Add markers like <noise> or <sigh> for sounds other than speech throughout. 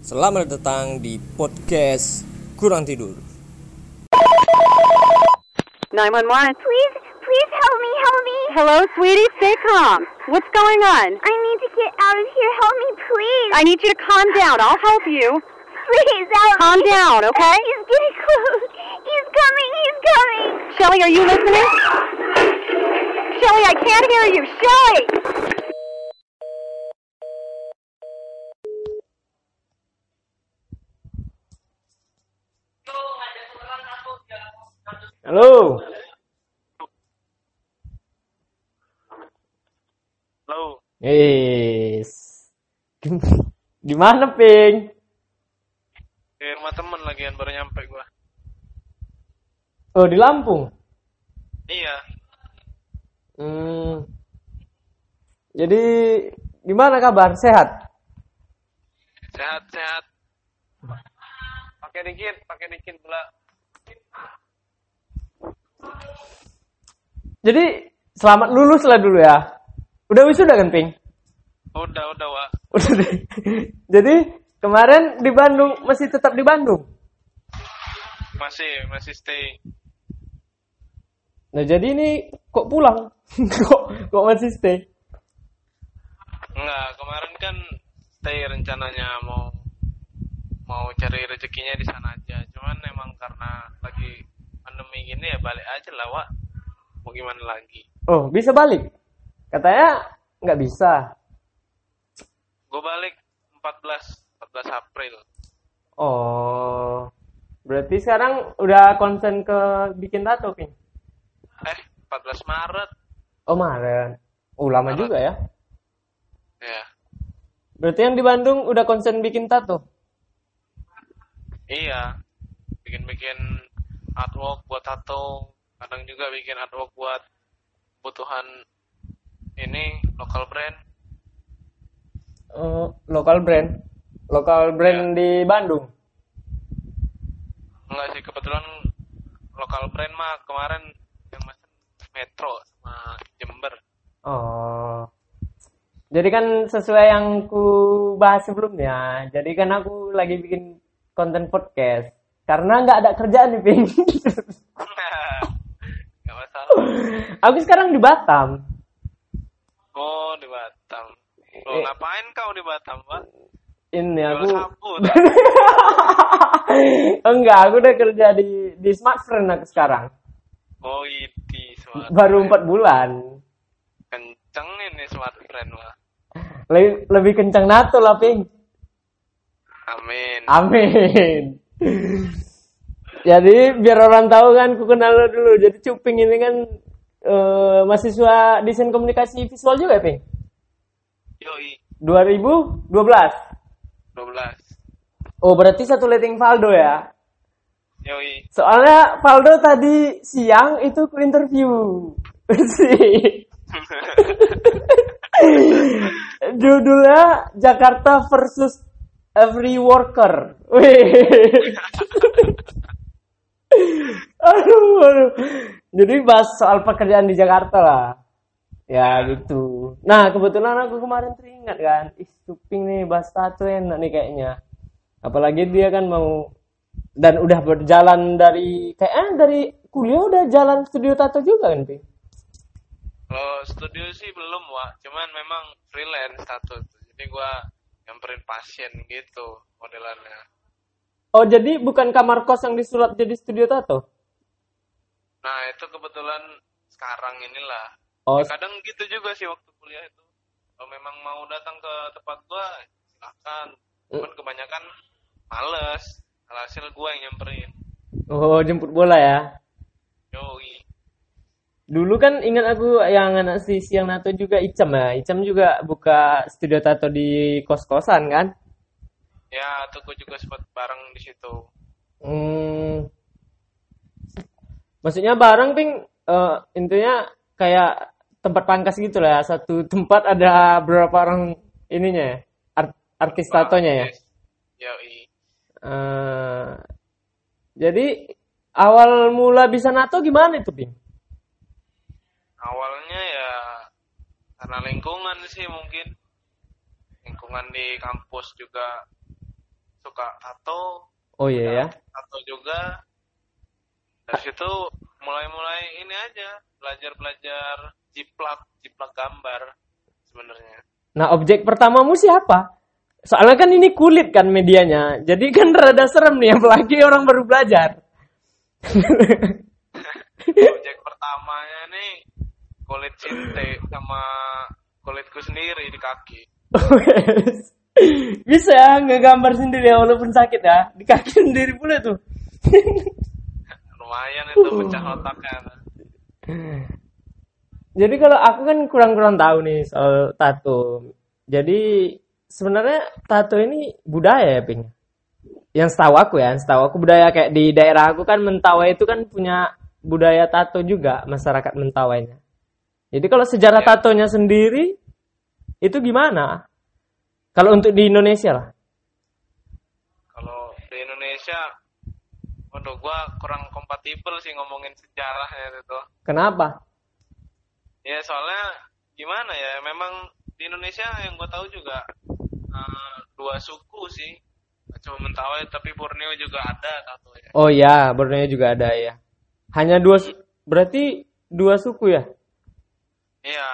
Selamat datang di podcast Kurang Tidur. 911. Please, please help me, help me. Hello, sweetie. Stay calm. What's going on? I need to get out of here. Help me, please. I need you to calm down. I'll help you. Please help Calm me. down, okay? He's getting close. He's coming. He's coming. Shelly, are you listening? Shelly, I can't hear you. Shelly! Halo. Halo, Yes. Di mana, Ping? di rumah temen lagian baru nyampe gua. Oh, di Lampung. Iya, Hmm. Jadi gimana kabar? Sehat? sehat-sehat. Pakai dikit, pakai dikit pula. Jadi selamat lulus lah dulu ya. Udah wisuda kan, Ping? Udah, udah, Wak. Udah deh. Jadi kemarin di Bandung masih tetap di Bandung. Masih, masih stay. Nah jadi ini kok pulang? <laughs> kok kok masih stay? Enggak, kemarin kan stay rencananya mau mau cari rezekinya di sana aja. Cuman emang karena lagi pandemi gini ya balik aja lah, Wak. Mau gimana lagi? Oh bisa balik? Katanya nggak bisa. Gue balik 14, 14 April. Oh berarti sekarang udah konsen ke bikin tato, Ping? Eh, 14 Maret. Oh Maret. Oh lama Maret. juga ya. Ya, Berarti yang di Bandung udah konsen bikin tato? Iya, bikin-bikin artwork buat tato, kadang juga bikin artwork buat kebutuhan ini lokal brand. Eh, lokal brand. Lokal brand di Bandung. Enggak sih, kebetulan lokal brand mah kemarin yang mesen Metro sama Jember. Oh. Jadi kan sesuai yang ku bahas sebelumnya. Jadi kan aku lagi bikin konten podcast. Karena nggak ada kerjaan nih, Ping. Masalah. <laughs> aku sekarang di Batam. Oh, di Batam. Lo Eh. ngapain kau di Batam, Pak? Ini aku <laughs> enggak, aku udah kerja di di Smartfriend aku sekarang. Oh, ini smart. Baru empat bulan. Kenceng ini smart brand, Pak. Lebih, lebih kencang NATO lah, Ping. Amin. Amin. Jadi biar orang tahu kan, ku kenal lo dulu. Jadi Cuping ini kan eh, mahasiswa desain komunikasi visual juga ya, Ping? Yoi, 2012. 12. Oh, berarti satu letting Valdo ya? Yoi. Soalnya Valdo tadi siang itu ku interview. <laughs> <laughs> Judulnya Jakarta versus Every Worker. Wih. <laughs> aduh, aduh. Jadi bahas soal pekerjaan di Jakarta lah. Ya gitu. Nah kebetulan aku kemarin teringat kan, ih nih bahas tato enak nih kayaknya. Apalagi dia kan mau dan udah berjalan dari kayaknya dari kuliah udah jalan studio tato juga kan, Pi? Kalau studio sih belum, Wak. Cuman memang freelance satu. Jadi gua nyamperin pasien gitu modelannya. Oh jadi bukan kamar kos yang disulap jadi studio tato? Nah, itu kebetulan sekarang inilah. Oh, Ya, kadang gitu juga sih waktu kuliah itu. Kalau memang mau datang ke tempat gua, silakan. Cuman kebanyakan males. Alhasil gua yang nyamperin. oh jemput bola ya. Yoi. Dulu kan ingat aku yang anak si siang nato juga Icam ya. Icam juga buka studio tato di kos-kosan kan? Ya, tuh gua juga sempat bareng di situ. Hmm. Maksudnya bareng ping eh, intinya kayak tempat pangkas gitu lah. Satu tempat ada berapa orang ininya ya? Art- artis tatonya ya. Yoi. Eh, jadi awal mula bisa nato gimana itu, Bing? Awalnya ya karena lingkungan sih mungkin lingkungan di kampus juga suka tato Oh iya ya. tato juga dari situ mulai-mulai ini aja belajar-belajar jiplak jiplak gambar sebenarnya Nah, objek pertamamu siapa? Soalnya kan ini kulit kan medianya. Jadi kan <laughs> rada serem nih apalagi orang baru belajar. <laughs> objek pertamanya nih kulit cinte sama kulitku sendiri di kaki Bisa ya ngegambar sendiri ya walaupun sakit ya. Di kaki sendiri pula tuh. lumayan itu pecah otaknya Jadi kalau aku kan kurang-kurang tahu nih soal tato. Jadi sebenarnya tato ini budaya ya, Ping. Yang setahu aku ya, yang setahu aku budaya kayak di daerah aku kan Mentawai itu kan punya budaya tato juga masyarakat Mentawainya. Jadi kalau sejarah tatonya sendiri itu gimana? Kalau untuk di Indonesia lah. kalau di Indonesia waduh gua kurang kompatibel sih ngomongin sejarahnya itu Kenapa? ya soalnya gimana ya memang di Indonesia yang gue tahu juga eh, dua suku sih cuma Mentawai tapi Borneo juga ada tato ya Oh ya, Borneo juga ada ya. Hanya dua, berarti dua suku ya? iya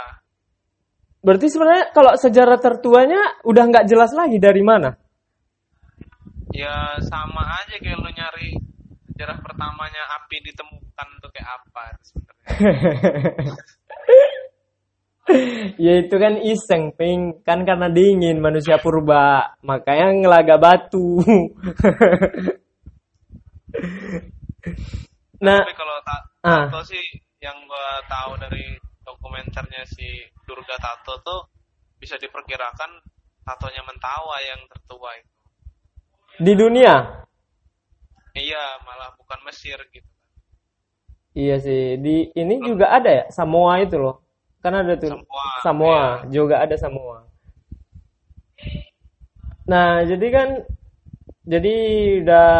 Berarti sebenarnya kalau sejarah tertuanya udah nggak jelas lagi dari mana? ya sama aja kayak lu nyari sejarah pertamanya api ditemukan tuh kayak apa sebenarnya <laughs> ya itu kan iseng, ping kan karena dingin manusia purba, makanya ngelaga batu. <laughs> nah, tapi kalau ta ah. sih yang gue tahu dari dokumenternya si Durga Tato tuh bisa diperkirakan tatonya Mentawa yang tertua itu di dunia, iya malah bukan Mesir gitu iya sih. Di ini juga ada ya, Samoa itu loh. Kan ada tuh Samoa, Samoa, juga ada Samoa. Nah, jadi kan jadi udah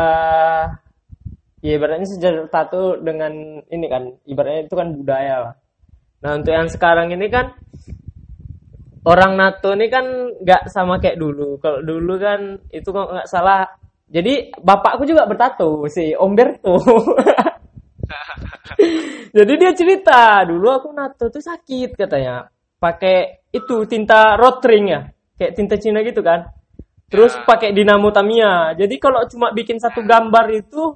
ya ibaratnya sejarah tato dengan ini kan ibaratnya itu kan budaya lah. Nah, untuk yang sekarang ini kan orang NATO ini kan nggak sama kayak dulu. Kalau dulu kan itu kalau nggak salah. Jadi bapakku juga bertato si Omberto. <laughs> Jadi dia cerita dulu aku NATO tuh sakit katanya. Pakai itu tinta rotring ya, kayak tinta Cina gitu kan. Terus pakai dinamo Tamiya. Jadi kalau cuma bikin satu gambar itu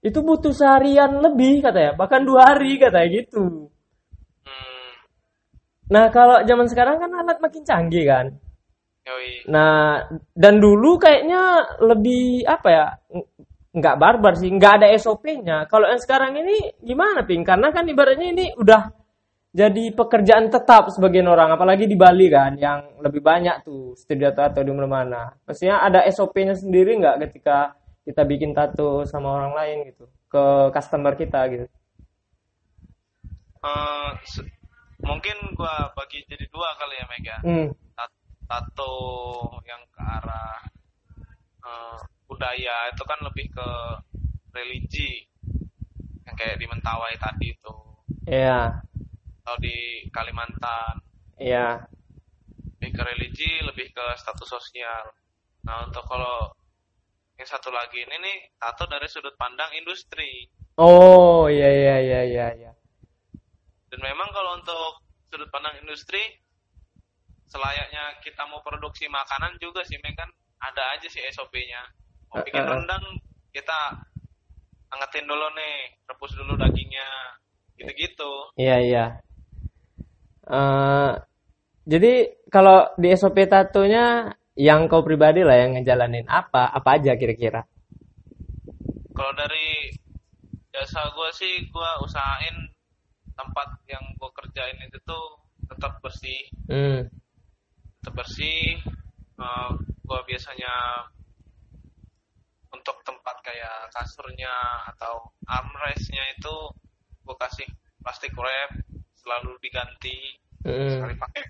itu butuh seharian lebih katanya, bahkan dua hari katanya gitu. Nah kalau zaman sekarang kan alat makin canggih kan. yoi Nah dan dulu kayaknya lebih apa ya? ng- nggak barbar sih, nggak ada SOP-nya. Kalau yang sekarang ini gimana, Ping? Karena kan ibaratnya ini udah jadi pekerjaan tetap sebagian orang, apalagi di Bali kan, yang lebih banyak tuh studio tato di mana-mana. Maksudnya ada SOP-nya sendiri nggak ketika kita bikin tato sama orang lain gitu, ke customer kita gitu. Se- mungkin gua bagi jadi dua kali ya Mega Hmm, Ta- tato yang ke arah eh, budaya itu kan lebih ke religi yang kayak di Mentawai tadi itu. Iya, atau di Kalimantan. Iya. lebih ke religi lebih ke status sosial. Nah untuk kalau yang satu lagi ini nih tato dari sudut pandang industri. Oh, iya iya iya iya iya. Dan memang kalau untuk sudut pandang industri selayaknya kita mau produksi makanan juga sih kan ada aja sih SOP-nya mau bikin Eh, eh, eh. rendang kita angetin dulu nih rebus dulu dagingnya gitu-gitu Iya iya. Eh, jadi kalau di SOP tatonya yang kau pribadi lah yang ngejalanin apa apa aja kira-kira? kalau dari jasa gue sih gue usahain tempat yang gue kerjain itu tuh tetap bersih Hmm. tetap bersih gue biasanya untuk tempat kayak kasurnya atau armrestnya itu gue kasih plastik wrap selalu diganti Hmm. sekali pakai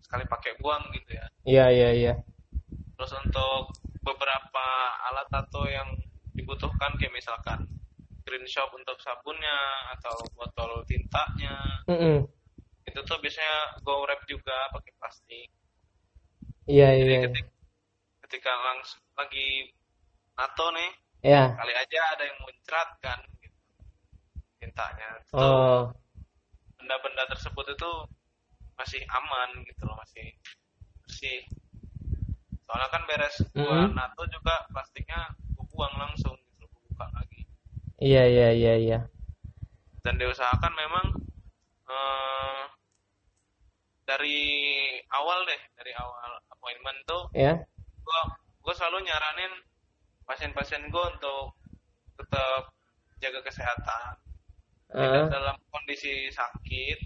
sekali pakai buang gitu ya Iya iya iya. terus untuk beberapa alat tato yang dibutuhkan kayak misalkan green shop untuk sabunnya atau botol tintanya Mm-mm. itu tuh biasanya go wrap juga pakai plastik Iya jadi iya. ketika, ketika langsung lagi NATO nih Ya. kali aja ada yang muncrat kan gitu. mintanya itu Oh. benda-benda tersebut itu masih aman gitu loh masih bersih soalnya kan beres gua Mhm. NATO juga plastiknya gua buang langsung gitu gua buka lagi Iya iya iya iya. dan diusahakan memang eh, dari awal deh dari awal appointment tuh Ya. gua gua selalu nyaranin pasien-pasien gua untuk tetap jaga kesehatan tidak Heeh. dalam kondisi sakit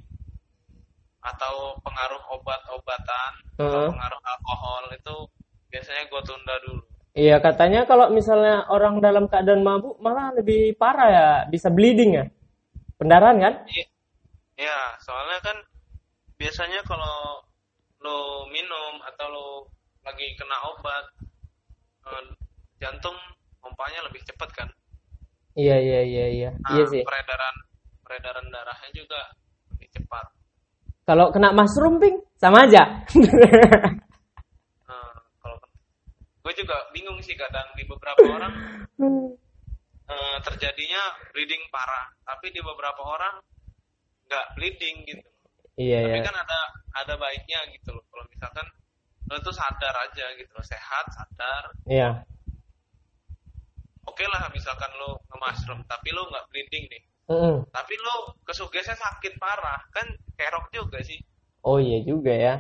atau pengaruh obat-obatan atau Heeh. pengaruh alkohol itu biasanya gue tunda dulu. Iya katanya kalau misalnya orang dalam keadaan mabuk malah lebih parah ya, bisa bleeding ya. Pendarahan kan? Iya, ya, soalnya kan biasanya kalau lo minum atau lo lagi kena obat, eh, jantung pompanya lebih cepat kan. Iya iya iya iya. Nah, Iya sih. Peredaran peredaran darahnya juga lebih cepat. Kalau kena mushroom ping sama aja. <laughs> Gue juga bingung sih kadang di beberapa orang eh, terjadinya bleeding parah, tapi di beberapa orang nggak bleeding gitu. iya Tapi iya. kan ada ada baiknya gitu loh. Kalau misalkan lo tuh sadar aja gitu loh, sehat, sadar. Iya. Oke lah misalkan lo nge-mushroom, tapi lo nggak bleeding nih. Mm-mm. Tapi lo kesugesnya sakit parah, kan kerok juga sih. Oh iya juga ya.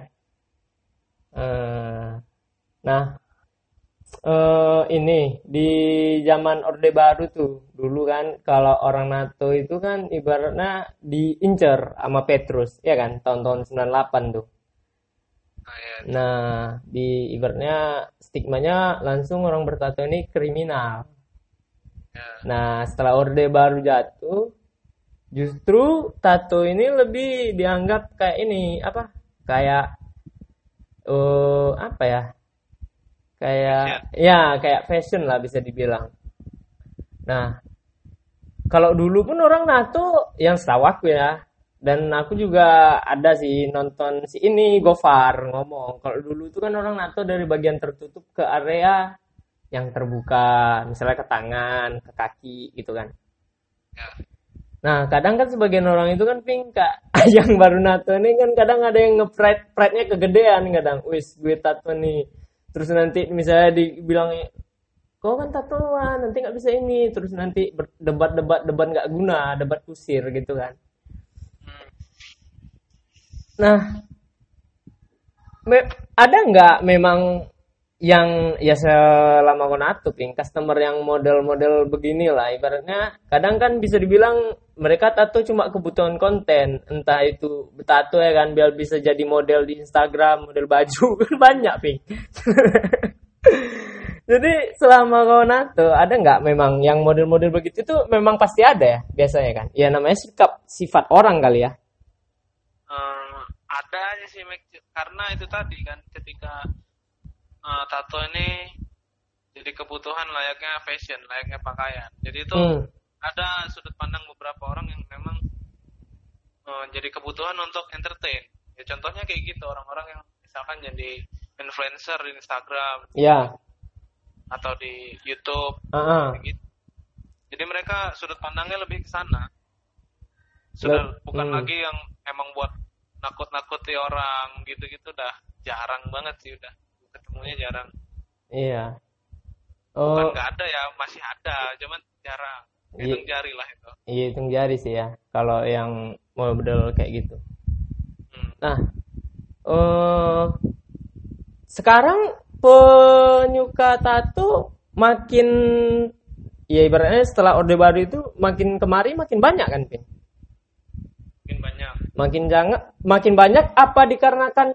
Eh, nah, eh ini di zaman Orde Baru tuh, dulu kan kalau orang NATO itu kan ibaratnya diincer sama Petrus, ya kan, tahun-tahun 98 tuh. Nah, ya, Nah, di ibaratnya stigmanya langsung orang bertato ini kriminal. ya. Nah, setelah Orde Baru jatuh, justru tato ini lebih dianggap kayak ini, apa? Kayak eh apa ya? Kayak ya, kayak fashion lah bisa dibilang. Nah, kalau dulu pun orang nato yang setahu aku ya, dan aku juga ada sih nonton si ini Gofar ngomong. Kalau dulu itu kan orang nato dari bagian tertutup ke area yang terbuka, misalnya ke tangan, ke kaki gitu kan. ya. Nah, kadang kan sebagian orang itu kan ping kak <laughs> yang baru nato ini kan kadang ada yang nge-pride pride-nya kegedean kadang. Wis, gue tato nih. Terus nanti misalnya dibilang kau kan tatoan, nanti nggak bisa ini. Terus nanti debat-debat debat nggak guna, debat kusir gitu kan. Nah, ada nggak memang yang ya selama kau nato ping customer yang model-model begini lah ibaratnya kadang kan bisa dibilang mereka tato cuma kebutuhan konten. Entah itu tato ya kan biar bisa jadi model di Instagram model baju <laughs> kan banyak ping <laughs> jadi selama kau nato ada nggak memang yang model-model begitu tuh memang pasti ada ya biasanya kan? Ya namanya sikap sifat orang kali ya. Eh, ada aja sih karena itu tadi kan ketika eh, tato ini jadi kebutuhan layaknya fashion layaknya pakaian jadi itu Hmm. ada sudut pandang beberapa orang yang memang eh, jadi kebutuhan untuk entertain ya contohnya kayak gitu orang-orang yang misalkan jadi influencer di Instagram ya atau di YouTube kayak gitu. jadi mereka sudut pandangnya lebih ke sana sudah Leb- bukan hmm. lagi yang emang buat nakut-nakuti orang gitu-gitu udah jarang banget sih udah ketemunya jarang iya bukan oh nggak ada ya masih ada cuman jarang Iya. hitung jari lah itu Iya hitung jari sih ya kalau yang model kayak gitu. Hmm. Nah, eh sekarang penyuka tato makin ya ibaratnya setelah orde baru itu makin kemari makin banyak kan, Pin? mungkin banyak Makin jangan makin banyak apa dikarenakan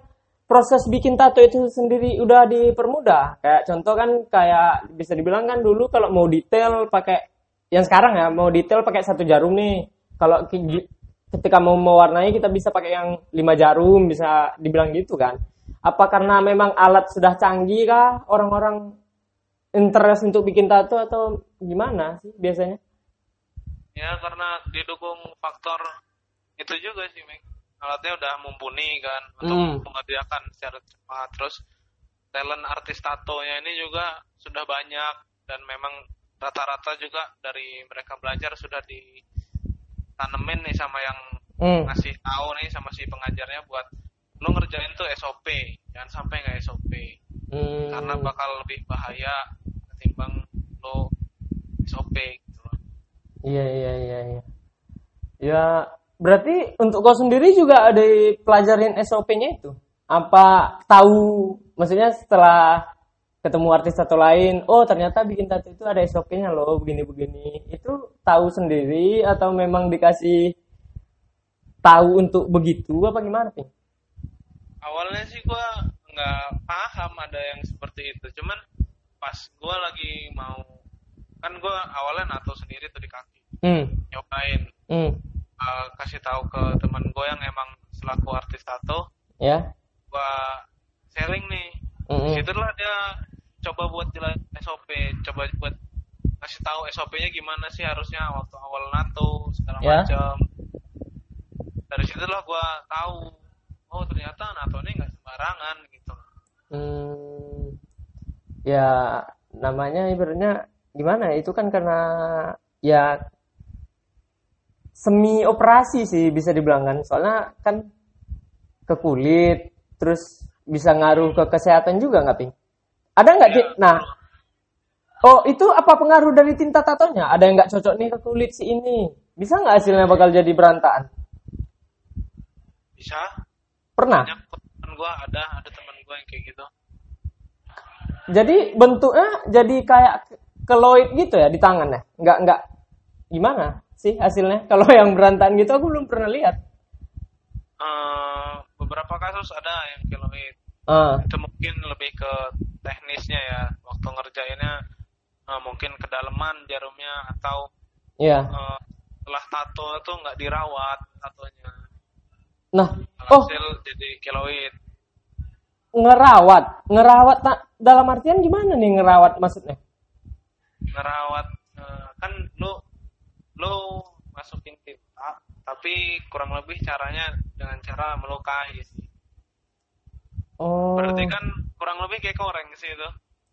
proses bikin tato itu sendiri udah dipermudah. Kayak contoh kan kayak bisa dibilang kan dulu kalau mau detail pakai yang sekarang ya mau detail pakai satu jarum nih. Kalau ketika mau mewarnai kita bisa pakai yang lima jarum bisa dibilang gitu kan. Apa karena memang alat sudah canggih kah orang-orang interest untuk bikin tato atau gimana sih biasanya? ya karena didukung faktor itu juga sih Meng. Alatnya udah mumpuni kan untuk Hmm. mengerjakan secara cepat terus talent artis tatonya ini juga sudah banyak dan memang rata-rata juga dari mereka belajar sudah ditanemin nih sama yang Hmm. ngasih tahu nih sama si pengajarnya buat lo ngerjain tuh SOP jangan sampai nggak SOP Hmm. karena bakal lebih bahaya ketimbang lo SOP gitu loh. Iya iya iya iya. Ya berarti untuk kau sendiri juga ada pelajarin SOP-nya itu? Apa tahu maksudnya setelah ketemu artis satu lain, oh ternyata bikin tato itu ada SOP-nya loh begini-begini. Itu tahu sendiri atau memang dikasih tahu untuk begitu apa gimana sih? awalnya sih gua nggak paham ada yang seperti itu cuman pas gua lagi mau kan gua awalnya nato sendiri tuh di kaki Hmm. nyobain Hmm. Uh, kasih tahu ke teman gue yang emang selaku artis tato Ya. gua sharing nih Hmm. situlah dia coba buat jelas SOP coba buat kasih tahu SOP-nya gimana sih harusnya waktu awal nato segala Ya. macam dari situlah gua tahu oh ternyata nato ini nggak sembarangan gitu Hmm, ya namanya ibaratnya gimana ya, itu kan karena ya semi operasi sih bisa dibilang kan. Soalnya kan ke kulit terus bisa ngaruh ke kesehatan juga nggak ping? Ada nggak Ya, nah oh itu apa pengaruh dari tinta tatonya? Ada yang nggak cocok nih ke kulit si ini? Bisa nggak hasilnya bakal jadi berantakan? Bisa. Pernah? Banyak teman gua ada ada teman gua yang kayak gitu. Jadi bentuknya jadi kayak keloid gitu ya di tangan ya? Nggak nggak. Gimana sih hasilnya? <laughs> Kalau yang berantakan gitu aku belum pernah lihat. Eh, beberapa kasus ada yang keloid Ah, itu mungkin lebih ke teknisnya ya waktu ngerjainnya eh, mungkin kedalaman jarumnya atau iya. eh, setelah tato itu nggak dirawat tatonya Nah, oh hasil jadi keloid ngerawat, ngerawat dalam artian gimana nih ngerawat maksudnya? ngerawat eh, kan lu masukin tinta tapi kurang lebih caranya dengan cara melukai sih Oh, berarti kan kurang lebih kayak koreng sih itu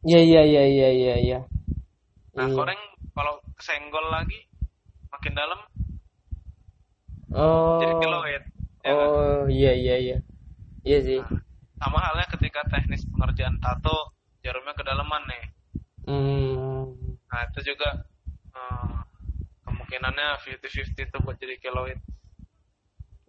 iya iya iya iya iya iya. nah Iya. koreng kalau kesenggol lagi makin dalam Oh, jadi keloid ya kan? oh iya iya iya, iya sih. sama halnya ketika teknis pengerjaan tato jarumnya kedalaman nih Hmm, nah itu juga eh, kemungkinannya 50-50 tuh buat jadi keloid.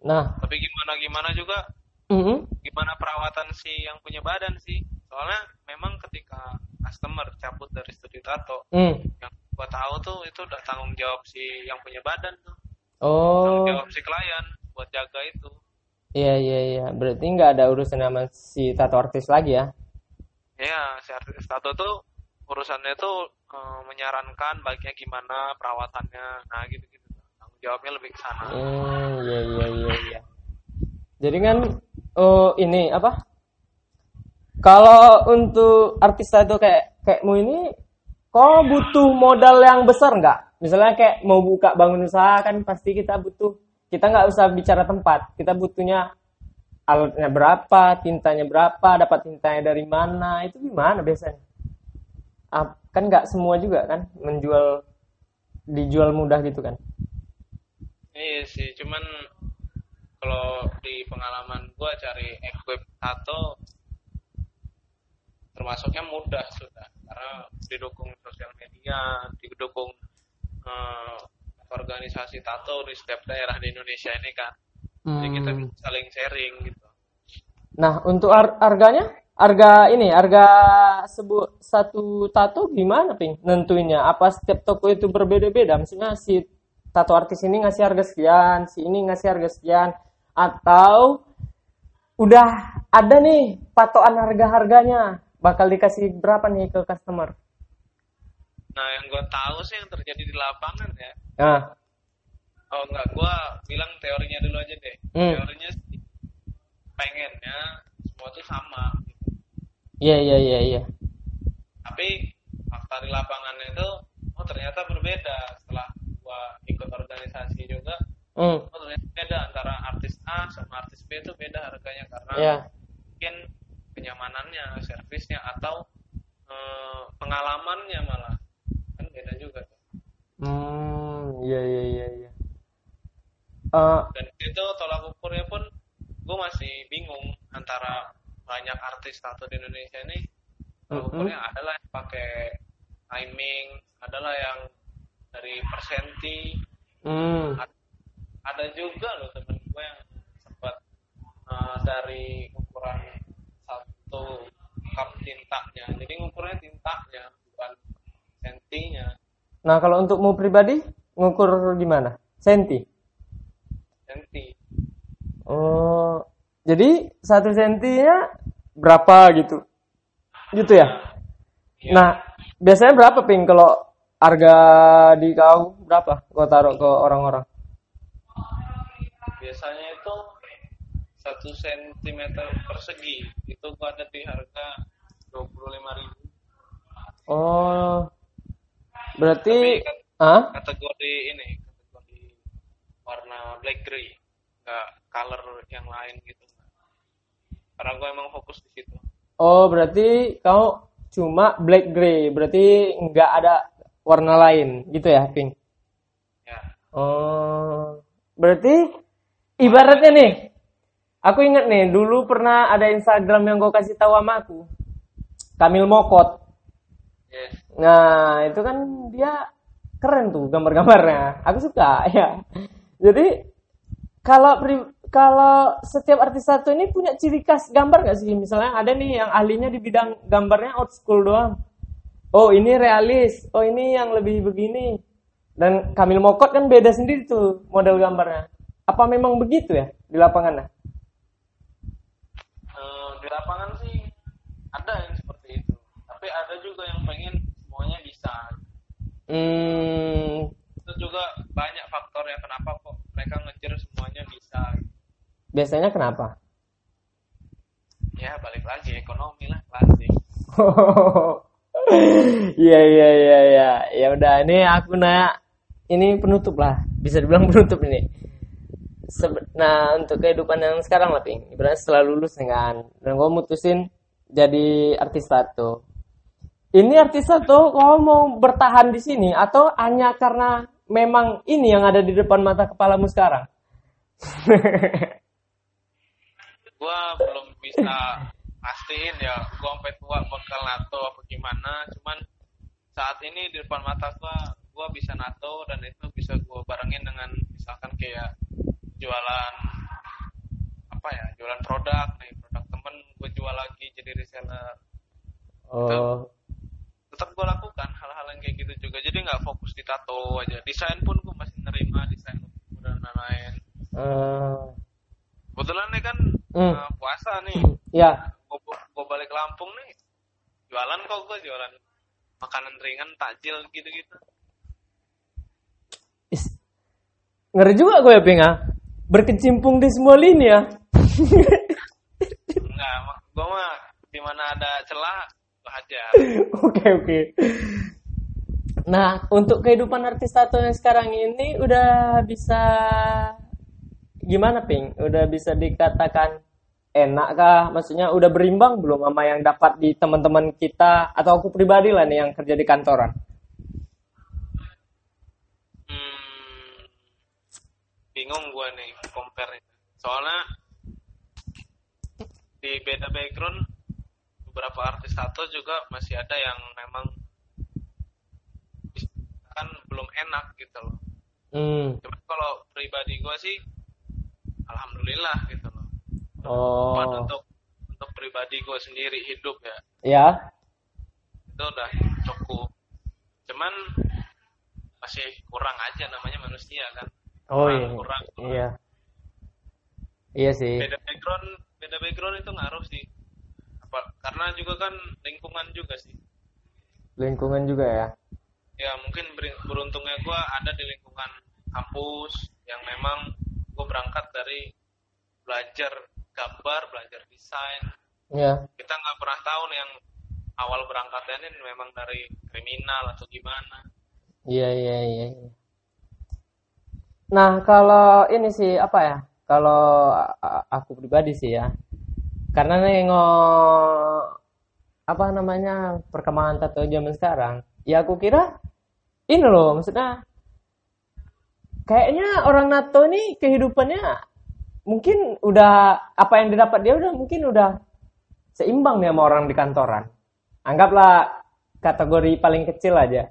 Nah, tapi gimana gimana juga? Mm gimana perawatan si yang punya badan sih? Soalnya memang ketika customer cabut dari studi tato mm. yang gua tahu tuh itu udah tanggung jawab si yang punya badan tuh. Oh, tanggung jawab si klien buat jaga itu. Iya iya iya. Berarti nggak ada urusan sama si tato artis lagi ya? ya si artis tato tuh urusannya tuh eh, menyarankan baiknya gimana perawatannya nah gitu gitu tanggung jawabnya lebih ke sana Hmm, iya iya iya iya. Jadi kan oh ini apa? Kalau untuk artis tato kayak kayakmu ini, kok butuh modal yang besar nggak? Misalnya kayak mau buka bangun usaha kan pasti kita butuh. Kita nggak usah bicara tempat, kita butuhnya alatnya berapa, tintanya berapa, dapat tintanya dari mana, itu gimana biasanya? Kan nggak semua juga kan menjual dijual mudah gitu kan? Iya sih, cuman kalau di pengalaman gua cari equip tato termasuknya mudah sudah karena didukung sosial media, didukung eh, organisasi tato di setiap daerah di Indonesia ini kan. Jadi kita Hmm. saling sharing gitu. Nah, untuk har- harganya, harga ini, harga sebu satu tato gimana, Ping? Nentuinnya apa setiap toko itu berbeda-beda? Maksudnya si tato artis ini ngasih harga sekian, si ini ngasih harga sekian, atau udah ada nih patokan harga-harganya, bakal dikasih berapa nih ke customer? Nah, yang gua tahu sih yang terjadi di lapangan ya. Nah, Oh enggak, gua bilang teorinya dulu aja deh. Hmm. Teorinya sih pengennya semua tuh sama. Iya iya iya iya. tapi fakta di lapangan itu oh ternyata berbeda setelah gua ikut organisasi juga Hmm, oh ternyata beda antara artis A sama artis B itu beda harganya karena iya. mungkin kenyamanannya servisnya atau eh, pengalamannya malah Hmm, iya iya iya iya. Eh, dan itu tolak ukurnya pun gue masih bingung antara banyak artis tato di Indonesia ini tolak Mm-mm. ukurnya adalah yang pakai timing adalah yang dari persenti hmm, ada juga loh temen gue yang sempat uh, dari ukuran satu cup tintanya jadi ngukurnya tintanya bukan sentinya Nah, kalau untukmu pribadi ngukur gimana? Senti. senti Oh, jadi satu sentinya berapa gitu? Gitu ya? Iya. Nah, biasanya berapa ping kalau harga di kau berapa? Kau taruh ke orang-orang? biasanya itu satu sentimeter persegi itu gua ada di harga dua puluh lima ribu Oh, berarti, Tapi kan- ah? kategori ini kategori warna black gray nggak color yang lain gitu karena gue emang fokus di situ Oh, berarti kau cuma black gray, berarti nggak ada warna lain gitu ya, pink? ya Oh, berarti ibaratnya nih, aku inget nih, dulu pernah ada Instagram yang kau kasih tahu sama aku, Kamil Mokot. yes Nah, itu kan dia keren tuh gambar-gambarnya. Aku suka, <laughs> ya. Jadi kalau pri- kalau setiap artis satu ini punya ciri khas gambar nggak sih? Misalnya ada nih yang ahlinya di bidang gambarnya old school doang. Oh ini realis, oh ini yang lebih begini. Dan Kamil Mokot kan beda sendiri tuh model gambarnya. Apa memang begitu ya di lapangan? Eh, di lapangan sih ada yang seperti itu tapi ada juga yang pengen semuanya bisa Hmm, itu juga banyak faktornya kenapa kok mereka ngejar semuanya bisa biasanya kenapa? ya balik lagi ekonomi lah klasik <laughs> Iya iya iya iya. Ya udah ini aku nanya ini penutup lah. Bisa dibilang <laughs> penutup ini. Sebe- nah, untuk kehidupan yang sekarang lah, Ping. Ibaratnya setelah lulus dengan dan gue mutusin jadi artis tato. Ini artis tato kau mau bertahan di sini atau hanya karena memang ini yang ada di depan mata kepalamu sekarang? <laughs> gua belum bisa pastiin ya gua sampai tua bakal nato apa gimana. Cuman saat ini di depan mata gua gua bisa nato dan itu bisa gua barengin dengan misalkan kayak jualan apa ya jualan produk nih produk temen gua jual lagi jadi reseller. Oh, tetap gue lakukan hal-hal yang kayak gitu juga. Jadi nggak fokus di tato aja. Desain pun gue masih nerima desain dan lain-lain. Eh, kebetulan nih kan Hmm. eh, puasa nih ya. gue balik Lampung nih jualan kok gue jualan makanan ringan takjil gitu-gitu Is, ngeri juga gue ya, Ping, ah. Berkecimpung di semua lini ya. enggak gue mah di mana ada celah gue hajar Oke oke. Nah untuk kehidupan artis tato yang sekarang ini udah bisa gimana ping? Udah bisa dikatakan enak kah? Maksudnya udah berimbang belum sama yang dapat di teman-teman kita atau aku pribadi lah nih yang kerja di kantoran? hmm, bingung gue nih compare soalnya di beda background beberapa artis tato juga masih ada yang memang kan belum enak gitu loh Hmm. Cuma kalau pribadi gue sih, alhamdulillah gitu loh. Oh. Buat untuk untuk pribadi gue sendiri hidup ya, Ya. itu udah cukup. Cuman masih kurang aja namanya manusia kan. Oh Kurang, iya. kurang. Iya. Iya sih. Beda background, beda background itu ngaruh sih. Apa? Karena juga kan lingkungan juga sih. Lingkungan juga ya. Ya mungkin beruntungnya gue ada di lingkungan kampus yang memang gue berangkat dari belajar gambar, belajar desain, Ya. kita nggak pernah tahu nih yang awal berangkatnya ini memang dari kriminal atau gimana Iya iya iya. iya. Nah kalau ini sih apa ya? Kalau aku pribadi sih ya, karena nengok apa namanya perkembangan tato zaman sekarang, ya aku kira ini loh maksudnya kayaknya orang NATO ini kehidupannya mungkin udah apa yang didapat dia udah mungkin udah seimbang nih sama orang di kantoran. Anggaplah kategori paling kecil aja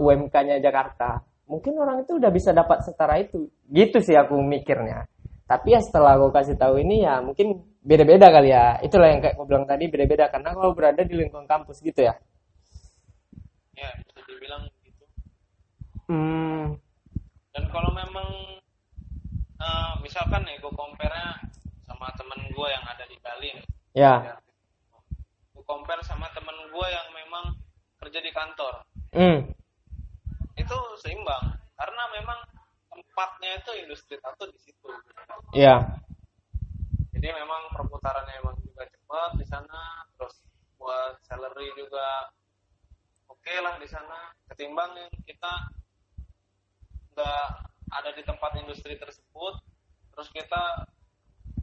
UMK-nya Jakarta. Mungkin orang itu udah bisa dapat setara itu. Gitu sih aku mikirnya. Tapi ya setelah aku kasih tahu ini ya mungkin beda-beda kali ya. Itulah yang kayak aku bilang tadi beda-beda karena kalau berada di lingkungan kampus gitu ya. ya bisa dibilang gitu Hmm, dan kalau memang eh, misalkan nih gue compare sama temen gue yang ada di Bali nih. Ya. gue compare sama temen gue yang memang kerja di kantor. Hmm, itu seimbang. Karena memang tempatnya itu industri tato di situ. Ya. jadi memang perputarannya emang juga cepat di sana terus buat salary juga oke lah di sana. Ketimbang yang kita nggak ada di tempat industri tersebut terus kita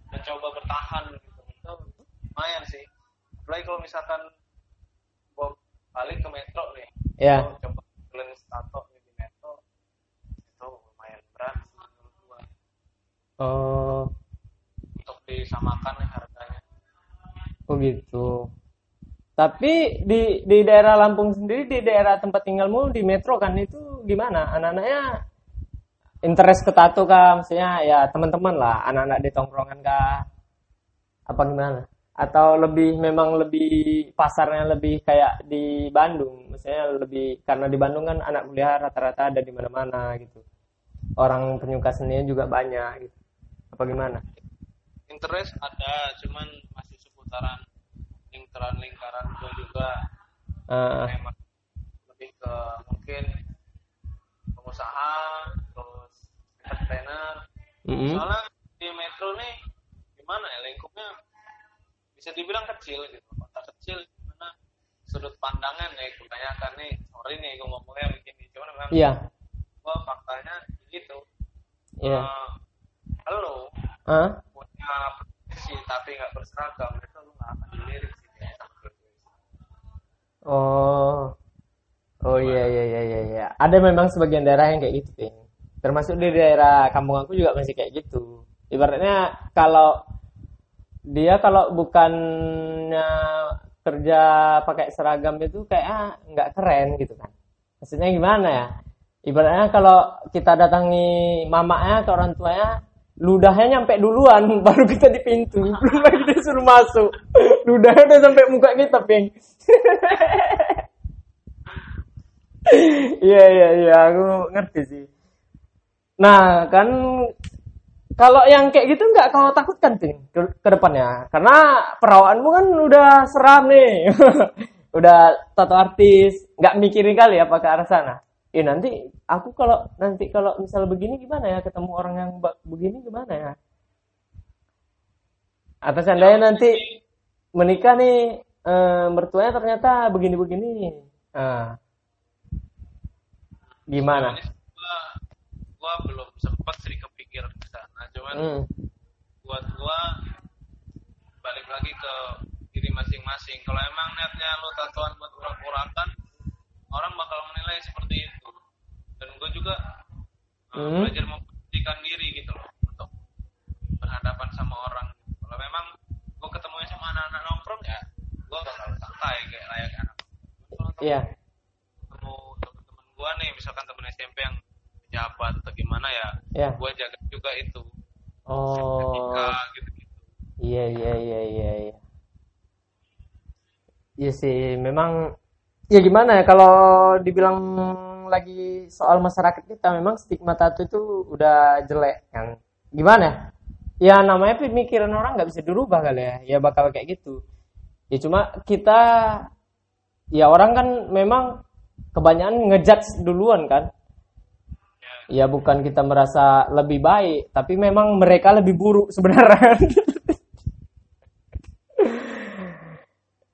mencoba bertahan gitu itu lumayan sih apalagi kalau misalkan gua balik ke metro nih Ya. gua coba tato nih di metro itu lumayan berat menurut gua Oh, untuk disamakan nih harganya oh gitu. Tapi di di daerah Lampung sendiri di daerah tempat tinggalmu di metro kan itu gimana? Anak-anaknya interest ke tato kah? Maksudnya ya teman-teman lah, anak-anak di tongkrongan kah? Apa gimana? Atau lebih memang lebih pasarnya lebih kayak di Bandung? Maksudnya lebih karena di Bandung kan anak kuliah rata-rata ada di mana-mana gitu. Orang penyuka seninya juga banyak gitu. Apa gimana? interest ada cuman masih seputaran lingkaran lingkaran gue juga Ah, memang lebih ke mungkin pengusaha entertainer mm-mm. soalnya di metro nih gimana ya lingkupnya bisa dibilang kecil gitu kota kecil gimana sudut pandangan ya kebanyakan nih sorry nih gue ngomongnya begini cuman memang Iya, gua faktanya gitu iya. Eh, lo Hah? punya profesi tapi nggak berseragam itu lu nggak akan dilirik sih kayaknya graduation. Oh. Oh iya iya iya iya iya. Ada memang sebagian daerah yang kayak gitu, Ping. Termasuk di daerah kampung aku juga masih kayak gitu. Ibaratnya kalau dia kalau bukannya kerja pakai seragam itu kayak ah, nggak keren gitu kan. Maksudnya gimana ya? Ibaratnya kalau kita datangi mamanya ke orang tuanya, ludahnya nyampe duluan <laughs> baru kita di pintu. <laughs> Belum lagi disuruh masuk. Ludahnya udah sampai muka kita, Ping. <laughs> Iya iya iya, aku ngerti sih. Nah kan kalau yang kayak gitu nggak kau takutkan Ping ke, ke depannya, karena perawaanmu kan udah seram nih, <laughs> udah tato artis, nggak mikirin kali apa ke arah sana. Eh nanti aku kalau nanti kalau misal begini gimana ya ketemu orang yang begini gimana ya? Atau seandainya nanti menikah nih eh, mertuanya ternyata begini-begini. Nah, gimana? Gua belum sempat sih kepikiran ke sana cuman Hmm. buat gua balik lagi ke diri masing-masing kalau emang niatnya lu tatoan buat urak-urakan orang bakal menilai seperti itu dan gua juga uh, Hmm. belajar memposisikan diri gitu loh untuk berhadapan sama orang kalau memang gua ketemunya sama anak-anak nongkrong ya gua bakal santai kayak layak anak Iya. ketemu teman-teman gua nih misalkan temen SMP yang pejabat atau gimana ya Ya. gua jaga juga itu Oh. gitu-gitu Iya iya iya iya iya. Iya sih, memang ya gimana ya kalau dibilang lagi soal masyarakat kita memang stigma tato itu udah jelek kan. Gimana? ya? Ya namanya pemikiran orang nggak bisa dirubah kali ya. Ya bakal kayak gitu. Ya cuma kita ya orang kan memang kebanyakan ngejudge duluan kan. Ya bukan kita merasa lebih baik, tapi memang mereka lebih buruk sebenarnya. <laughs>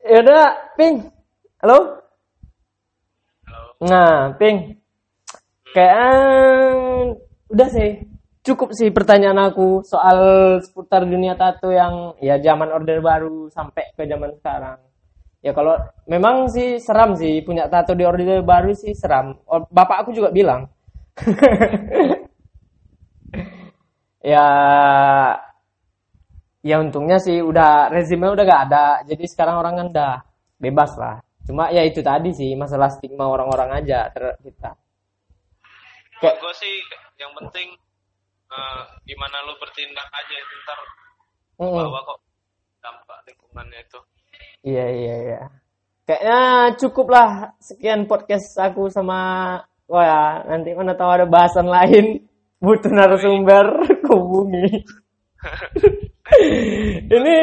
ya udah, Ping. Halo? Halo. Nah, Ping. Kayak udah sih. Cukup sih pertanyaan aku soal seputar dunia tato yang ya zaman Orde Baru sampai ke zaman sekarang. Ya kalau memang sih seram sih punya tato di Orde Baru sih seram. Oh, Bapak aku juga bilang <laughs> ya ya untungnya sih udah rezimnya udah gak ada jadi sekarang orang kan udah bebas lah cuma ya itu tadi sih masalah stigma orang-orang aja terhadap kita Kayak Kayak- gue sih yang penting eh, gimana lu bertindak aja itu ntar Mm-mm. bawa kok dampak lingkungannya itu. Iya iya iya. Kayaknya cukup lah sekian podcast aku sama wah ya, nanti mana tahu ada bahasan lain. Butuh narasumber hubungi. <laughs> ini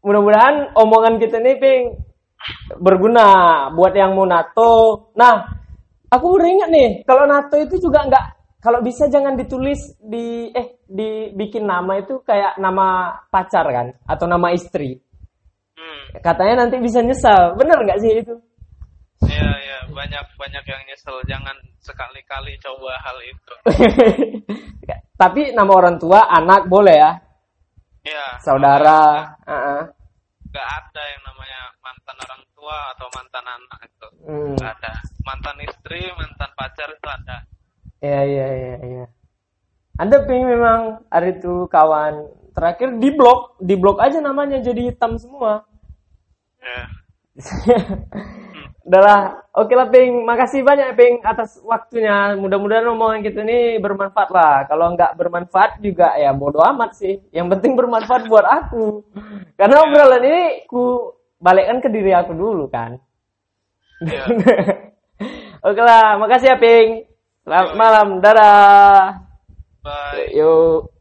mudah-mudahan omongan kita nih ping berguna buat yang mau NATO. Nah, aku baru ingat nih kalau NATO itu juga nggak kalau bisa jangan ditulis di eh dibikin nama itu kayak nama pacar kan atau nama istri. Hmm, katanya nanti bisa nyesal. Bener nggak sih itu iya iya banyak banyak yang nyesel jangan sekali-kali coba hal itu. <laughs> tapi nama orang tua anak boleh ya Iya. saudara uh-uh. Gak ada yang namanya mantan orang tua atau mantan anak itu. Hmm. Gak ada. Mantan istri, mantan pacar itu ada. iya iya iya iya anda ping memang hari itu kawan terakhir di blok di blok aja namanya jadi hitam semua Ya. <laughs> Udah lah, oke lah Ping, makasih banyak Ping atas waktunya. Mudah-mudahan omongan kita ini bermanfaat lah. Kalau nggak bermanfaat juga ya bodo amat sih. Yang penting bermanfaat buat aku. Karena obrolan ini ku balikkan ke diri aku dulu kan. Iya. <laughs> oke lah, makasih ya Ping. Selamat malam, dadah. Bye. Yuk.